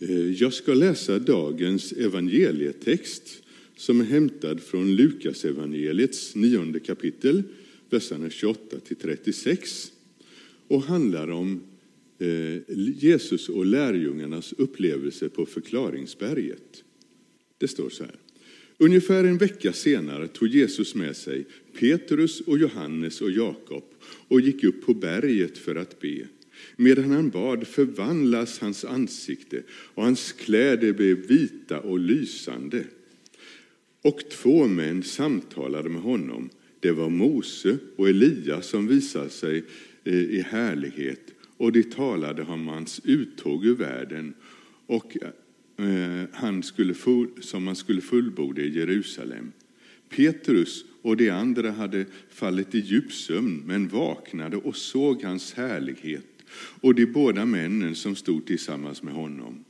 Eh, jag ska läsa dagens evangelietext som är hämtad från Lukas evangeliets nionde kapitel, verserna 28-36. och handlar om eh, Jesus och lärjungarnas upplevelse på förklaringsberget. Det står så här. Ungefär en vecka senare tog Jesus med sig Petrus och Johannes och Jakob och gick upp på berget för att be. Medan han bad förvandlas hans ansikte och hans kläder blev vita och lysande. Och två män samtalade med honom. Det var Mose och Elia som visade sig eh, i härlighet och de talade om hans uttåg ur världen och eh, han skulle, som han skulle fullborda i Jerusalem. Petrus och de andra hade fallit i djup sömn men vaknade och såg hans härlighet och de båda männen som stod tillsammans med honom.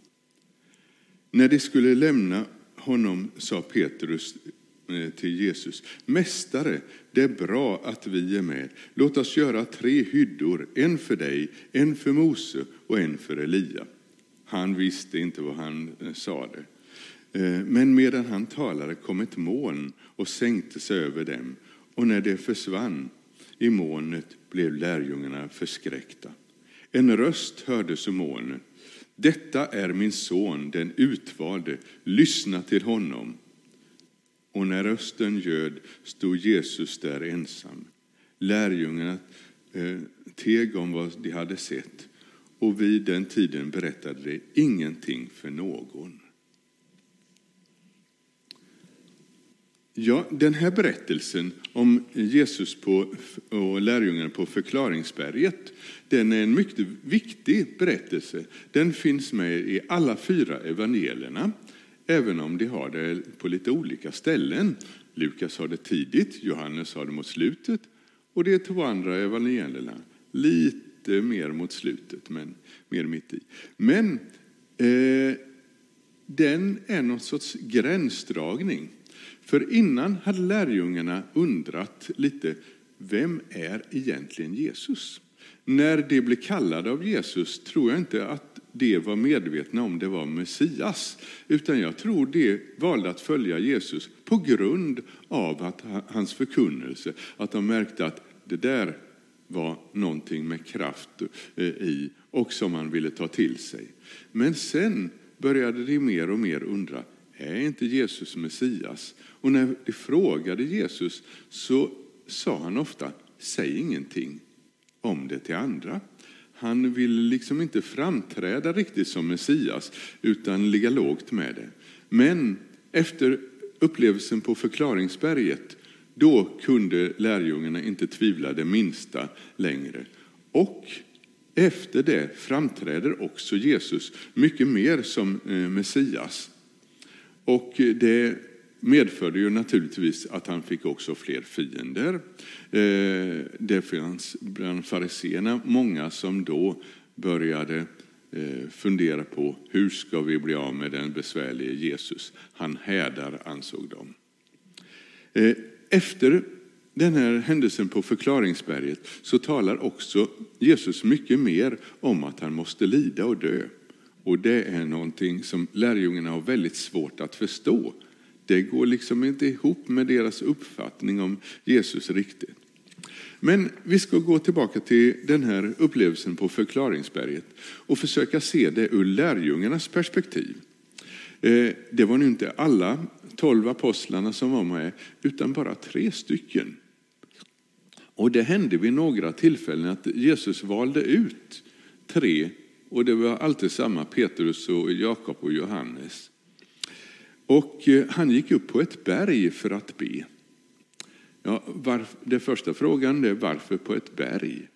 När de skulle lämna honom sa Petrus eh, till Jesus, Mästare, det är bra att vi är med. Låt oss göra tre hyddor, en för dig, en för Mose och en för Elia. Han visste inte vad han eh, sade. Eh, men medan han talade kom ett moln och sänkte sig över dem, och när det försvann i molnet blev lärjungarna förskräckta. En röst hördes ur molnen. Detta är min son, den utvalde. Lyssna till honom. Och när rösten ljöd stod Jesus där ensam. Lärjungarna eh, teg om vad de hade sett och vid den tiden berättade de ingenting för någon. Ja, den här berättelsen om Jesus på, och lärjungarna på förklaringsberget, den är en mycket viktig berättelse. Den finns med i alla fyra evangelierna, även om de har det på lite olika ställen. Lukas har det tidigt, Johannes har det mot slutet och de två andra evangelierna lite mer mot slutet, men mer mitt i. Men eh, den är någon sorts gränsdragning för innan hade lärjungarna undrat lite, vem är egentligen Jesus? När de blev kallade av Jesus tror jag inte att de var medvetna om det var Messias, utan jag tror de valde att följa Jesus på grund av att hans förkunnelse, att de märkte att det där var någonting med kraft eh, i och som man ville ta till sig. Men sen började de mer och mer undra, är inte Jesus Messias? Och när de frågade Jesus så sa han ofta, säg ingenting om det till andra. Han vill liksom inte framträda riktigt som Messias utan ligga lågt med det. Men efter upplevelsen på förklaringsberget då kunde lärjungarna inte tvivla det minsta längre. Och efter det framträder också Jesus mycket mer som eh, Messias. Och det medförde ju naturligtvis att han fick också fler fiender. Eh, det fanns bland fariseerna många som då började eh, fundera på hur ska vi bli av med den besvärlige Jesus. Han hädar, ansåg de. Eh, efter den här händelsen på förklaringsberget så talar också Jesus mycket mer om att han måste lida och dö. Och det är någonting som lärjungarna har väldigt svårt att förstå. Det går liksom inte ihop med deras uppfattning om Jesus riktigt. Men vi ska gå tillbaka till den här upplevelsen på förklaringsberget och försöka se det ur lärjungarnas perspektiv. Eh, det var nu inte alla tolv apostlarna som var med, utan bara tre stycken. Och det hände vid några tillfällen att Jesus valde ut tre och det var alltid samma, Petrus, och Jakob och Johannes. Och eh, han gick upp på ett berg för att be. Ja, varf, den första frågan är varför på ett berg?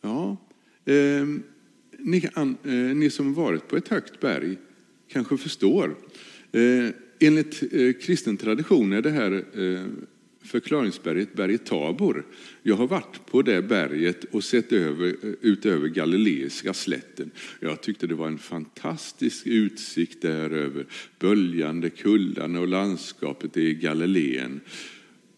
Ja, eh, ni, an, eh, ni, som varit på ett högt berg kanske förstår. Eh, enligt eh, kristen tradition är det här eh, förklaringsberget, berget Tabor. Jag har varit på det berget och sett över, ut över Galileiska slätten. Jag tyckte det var en fantastisk utsikt där över böljande kullarna och landskapet i Galileen.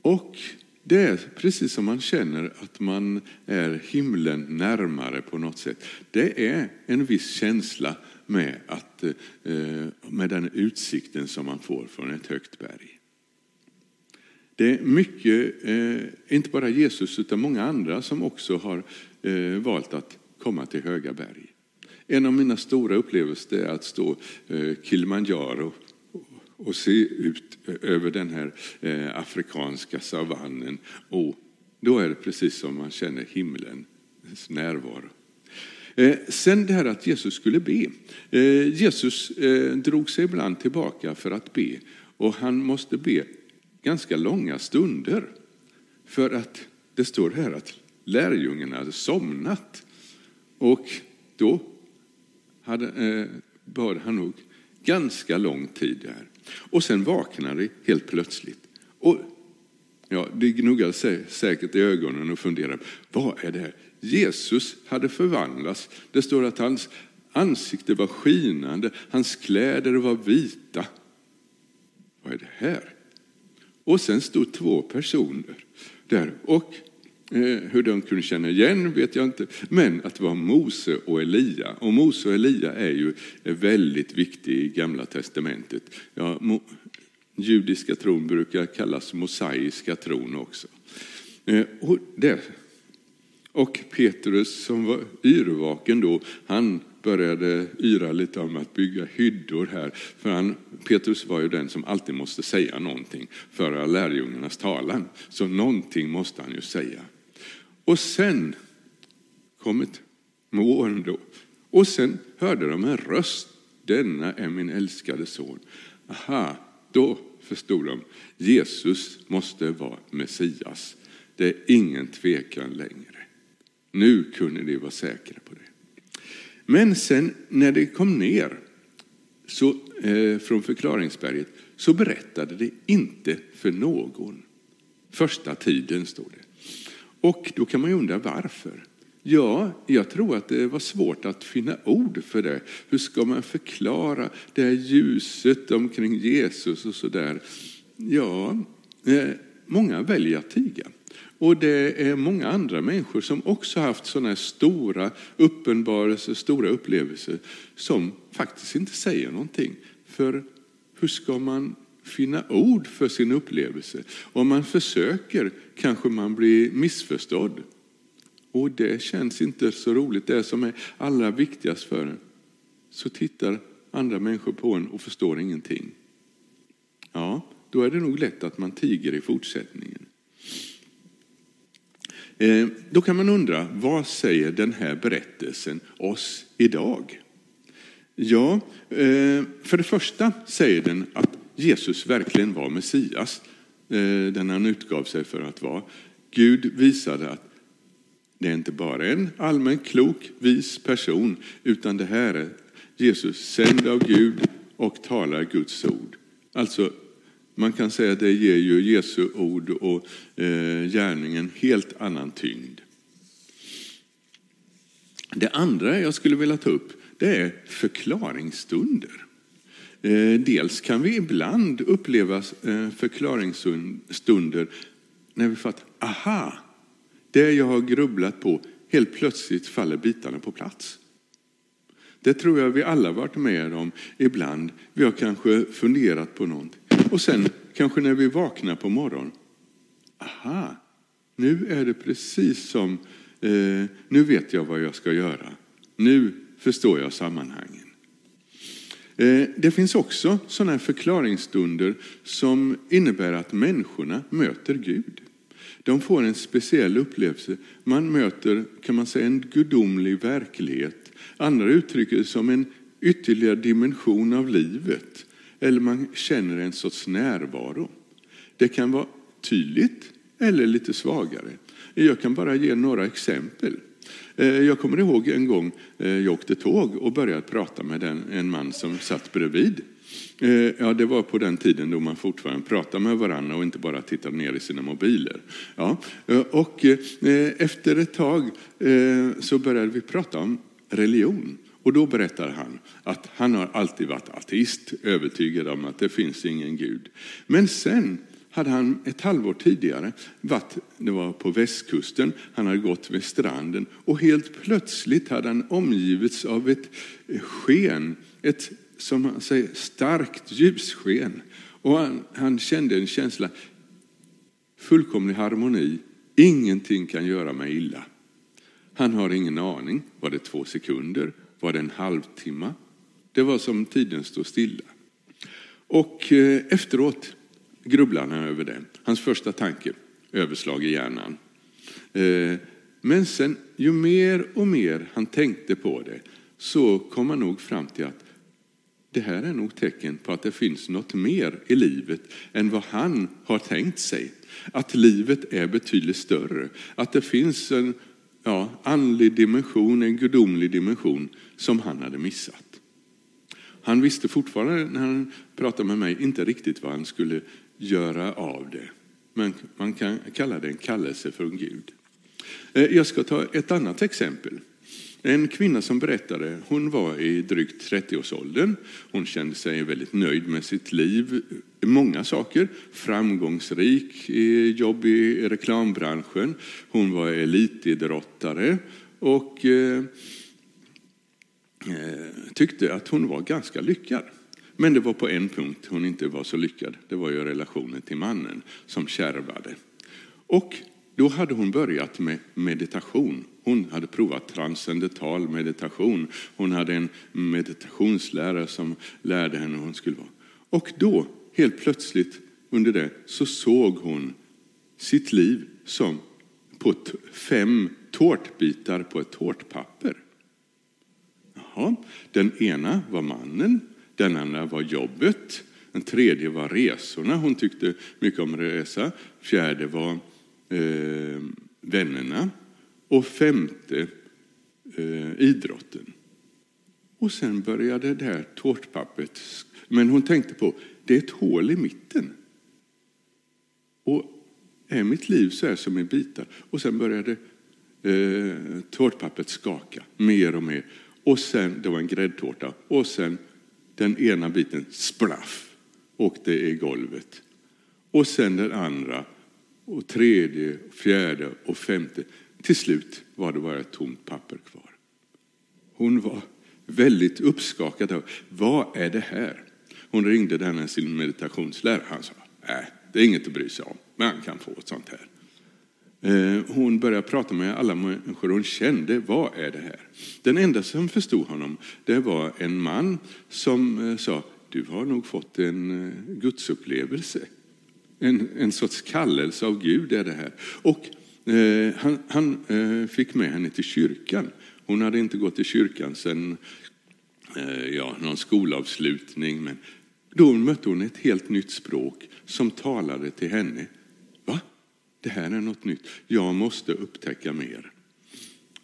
Och det är precis som man känner att man är himlen närmare på något sätt. Det är en viss känsla med, att, eh, med den utsikten som man får från ett högt berg. Det är mycket, eh, inte bara Jesus utan många andra som också har eh, valt att komma till höga berg. En av mina stora upplevelser är att stå eh, Kilimanjaro och se ut över den här afrikanska savannen. Och då är det precis som man känner himlens närvaro. Sen det här att Jesus skulle be. Jesus drog sig ibland tillbaka för att be och han måste be ganska långa stunder. För att det står här att lärjungarna hade somnat. Och då hade, eh, bad han nog ganska lång tid där. Och sen vaknade det helt plötsligt. Och ja, det gnuggade sig säkert i ögonen och funderade, vad är det här? Jesus hade förvandlats. Det står att hans ansikte var skinande, hans kläder var vita. Vad är det här? Och sen stod två personer där. Och eh, hur de kunde känna igen vet jag inte. Men att det var Mose och Elia. Och Mose och Elia är ju väldigt viktiga i Gamla Testamentet. Ja, mo, judiska tron brukar kallas mosaiska tron också. Eh, och, där. och Petrus som var yrvaken då, han började yra lite om att bygga hyddor här. För han, Petrus var ju den som alltid måste säga någonting för lärjungarnas talan. Så någonting måste han ju säga. Och sen kom ett moln då. Och sen hörde de en röst. Denna är min älskade son. Aha, då förstod de. Jesus måste vara Messias. Det är ingen tvekan längre. Nu kunde de vara säkra på det. Men sen när det kom ner så, eh, från förklaringsberget så berättade det inte för någon. Första tiden står det. Och då kan man ju undra varför. Ja, jag tror att det var svårt att finna ord för det. Hur ska man förklara det här ljuset omkring Jesus och så där? Ja, eh, många väljer att tiga. Och det är många andra människor som också haft sådana stora uppenbarelser, stora upplevelser som faktiskt inte säger någonting. För hur ska man finna ord för sin upplevelse? Om man försöker kanske man blir missförstådd. Och det känns inte så roligt. Det som är allra viktigast för en. Så tittar andra människor på en och förstår ingenting. Ja, då är det nog lätt att man tiger i fortsättningen. Eh, då kan man undra, vad säger den här berättelsen oss idag? Ja, eh, för det första säger den att Jesus verkligen var Messias, eh, den han utgav sig för att vara. Gud visade att det är inte bara en allmän klok, vis person, utan det här är Jesus sänd av Gud och talar Guds ord. Alltså man kan säga att det ger ju Jesu ord och eh, gärning en helt annan tyngd. Det andra jag skulle vilja ta upp det är förklaringsstunder. Eh, dels kan vi ibland uppleva eh, förklaringsstunder när vi fattar, aha, det jag har grubblat på, helt plötsligt faller bitarna på plats. Det tror jag vi alla varit med om ibland. Vi har kanske funderat på någonting. Och sen kanske när vi vaknar på morgonen. Aha, nu är det precis som, eh, nu vet jag vad jag ska göra. Nu förstår jag sammanhangen. Eh, det finns också sådana här förklaringsstunder som innebär att människorna möter Gud. De får en speciell upplevelse. Man möter, kan man säga, en gudomlig verklighet. Andra uttrycker det som en ytterligare dimension av livet eller man känner en sorts närvaro. Det kan vara tydligt eller lite svagare. Jag kan bara ge några exempel. Eh, jag kommer ihåg en gång eh, jag åkte tåg och började prata med en man som satt bredvid. Eh, ja, det var på den tiden då man fortfarande pratade med varandra och inte bara tittade ner i sina mobiler. Ja, och efter ett tag så började vi prata om religion. Och då berättar han att han har alltid varit ateist, övertygad om att det finns ingen Gud. Men sen hade han ett halvår tidigare varit, det var på västkusten, han hade gått vid stranden och helt plötsligt hade han omgivits av ett sken, ett som man säger starkt ljussken. Och han, han kände en känsla, fullkomlig harmoni, ingenting kan göra mig illa. Han har ingen aning, var det två sekunder, var det en halvtimme? Det var som tiden stod stilla. Och eh, efteråt grubblade han över det. Hans första tanke, överslag i hjärnan. Eh, men sen, ju mer och mer han tänkte på det, så kom han nog fram till att det här är nog tecken på att det finns något mer i livet än vad han har tänkt sig. Att livet är betydligt större. Att det finns en ja, andlig dimension, en gudomlig dimension som han hade missat. Han visste fortfarande när han pratade med mig inte riktigt vad han skulle göra av det. Men man kan kalla det en kallelse från Gud. Eh, jag ska ta ett annat exempel. En kvinna som berättade, hon var i drygt 30-årsåldern. Hon kände sig väldigt nöjd med sitt liv, många saker. Framgångsrik i jobb i reklambranschen. Hon var elitidrottare och eh, eh, tyckte att hon var ganska lyckad. Men det var på en punkt hon inte var så lyckad. Det var ju relationen till mannen som kärvade. Och då hade hon börjat med meditation. Hon hade provat transcendental meditation. Hon hade en meditationslärare som lärde henne hur hon skulle vara. Och då, helt plötsligt under det, så såg hon sitt liv som på fem tårtbitar på ett tårtpapper. Jaha. Den ena var mannen, den andra var jobbet, den tredje var resorna. Hon tyckte mycket om att resa. Fjärde var eh, vännerna. Och femte eh, idrotten. Och sen började det här tårtpappret. Men hon tänkte på, det är ett hål i mitten. Och är mitt liv så här som i bitar? Och sen började eh, tårtpappret skaka mer och mer. Och sen, det var en gräddtårta. Och sen den ena biten, splaff, åkte i golvet. Och sen den andra, och tredje, fjärde och femte. Till slut var det bara ett tomt papper kvar. Hon var väldigt uppskakad av, vad är det här? Hon ringde denna sin meditationslärare. Han sa, nej, det är inget att bry sig om, men han kan få ett sånt här. Eh, hon började prata med alla människor hon kände. Vad är det här? Den enda som förstod honom det var en man som eh, sa, du har nog fått en eh, gudsupplevelse. En, en sorts kallelse av Gud är det här. Och eh, han, han eh, fick med henne till kyrkan. Hon hade inte gått till kyrkan sedan eh, ja, någon skolavslutning. Men då mötte hon ett helt nytt språk som talade till henne Va? det här är något nytt. Jag måste upptäcka mer.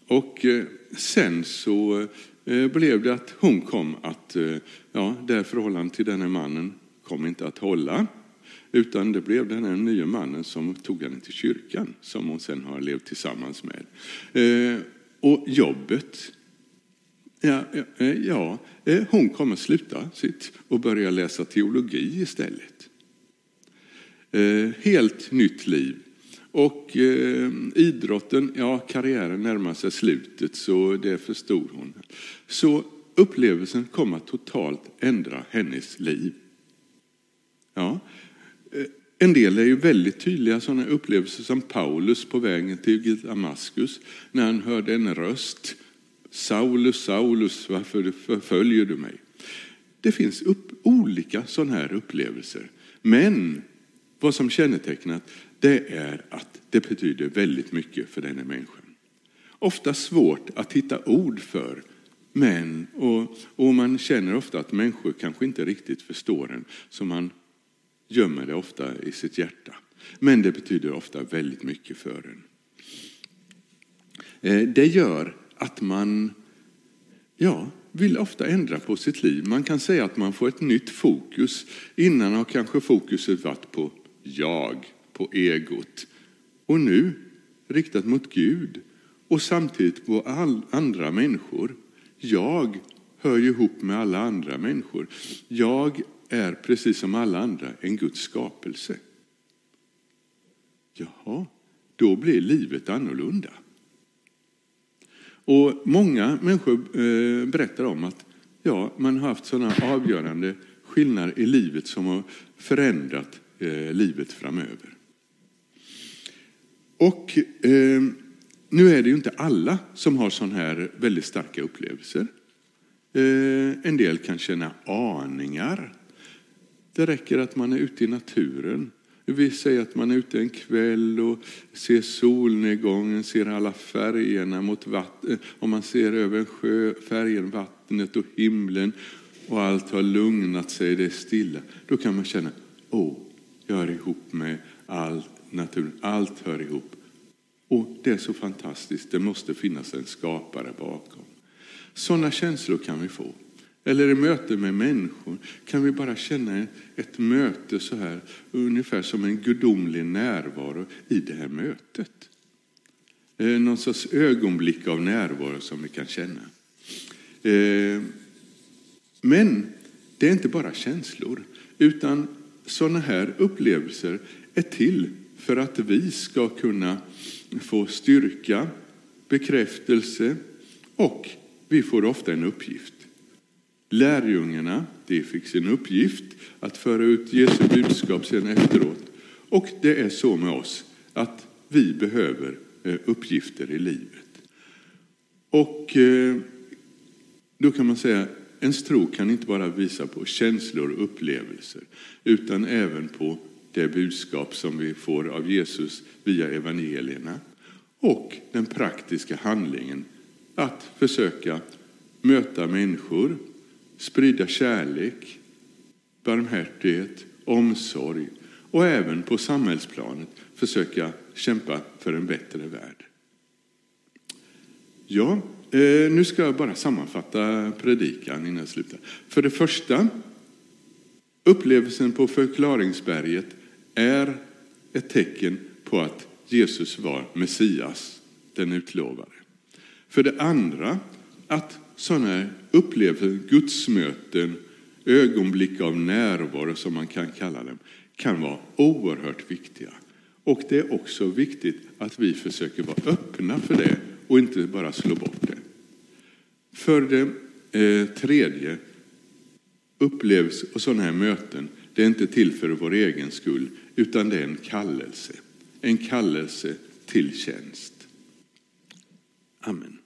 Och eh, sen så eh, blev det att hon kom att, eh, ja, det här förhållandet till den här mannen kom inte att hålla. Utan det blev den här nya mannen som tog henne till kyrkan, som hon sen har levt tillsammans med. Eh, och jobbet, ja, ja eh, eh, hon kommer sluta sitt och börja läsa teologi istället. Helt nytt liv. Och eh, idrotten, ja karriären närmar sig slutet så det förstod hon. Så upplevelsen kom att totalt ändra hennes liv. Ja. Eh, en del är ju väldigt tydliga sådana upplevelser som Paulus på vägen till Damaskus när han hörde en röst. Saulus, Saulus, varför förföljer du mig? Det finns upp, olika sådana här upplevelser. Men vad som kännetecknat det är att det betyder väldigt mycket för denna människan. Ofta svårt att hitta ord för, men och, och man känner ofta att människor kanske inte riktigt förstår en, så man gömmer det ofta i sitt hjärta. Men det betyder ofta väldigt mycket för en. Eh, det gör att man ja, vill ofta ändra på sitt liv. Man kan säga att man får ett nytt fokus. Innan har kanske fokuset varit på jag på egot. Och nu riktat mot Gud och samtidigt på all andra människor. Jag hör ju ihop med alla andra människor. Jag är precis som alla andra en Guds skapelse. jaha, då blir livet annorlunda. Och många människor eh, berättar om att ja, man har haft sådana avgörande skillnader i livet som har förändrat eh, livet framöver. Och eh, nu är det ju inte alla som har sådana här väldigt starka upplevelser. Eh, en del kan känna aningar. Det räcker att man är ute i naturen vi säger att man är ute en kväll och ser solnedgången, ser alla färgerna mot vattnet. Eh, om man ser över en sjö, färgen, vattnet och himlen och allt har lugnat sig, det är stilla. Då kan man känna, åh, jag hör ihop med all naturen. Allt hör ihop. Och det är så fantastiskt, det måste finnas en skapare bakom. Sådana känslor kan vi få. Eller i möte med människor kan vi bara känna ett möte så här, ungefär som en gudomlig närvaro i det här mötet. Eh, någon sorts ögonblick av närvaro som vi kan känna. Eh, men det är inte bara känslor, utan sådana här upplevelser är till för att vi ska kunna få styrka, bekräftelse och vi får ofta en uppgift. Lärjungarna de fick sin uppgift att föra ut Jesu budskap sen efteråt. Och det är så med oss, att vi behöver eh, uppgifter i livet. Och eh, då kan man säga, ens tro kan inte bara visa på känslor och upplevelser, utan även på det budskap som vi får av Jesus via evangelierna och den praktiska handlingen att försöka möta människor sprida kärlek, barmhärtighet, omsorg och även på samhällsplanet försöka kämpa för en bättre värld. Ja, eh, nu ska jag bara sammanfatta predikan innan jag slutar. För det första, upplevelsen på förklaringsberget är ett tecken på att Jesus var Messias, den utlovade. För det andra, att sådana upplevelser, gudsmöten, ögonblick av närvaro som man kan kalla dem, kan vara oerhört viktiga. Och det är också viktigt att vi försöker vara öppna för det och inte bara slå bort det. För det eh, tredje, upplevs och sådana här möten, det är inte till för vår egen skull, utan det är en kallelse. En kallelse till tjänst. Amen.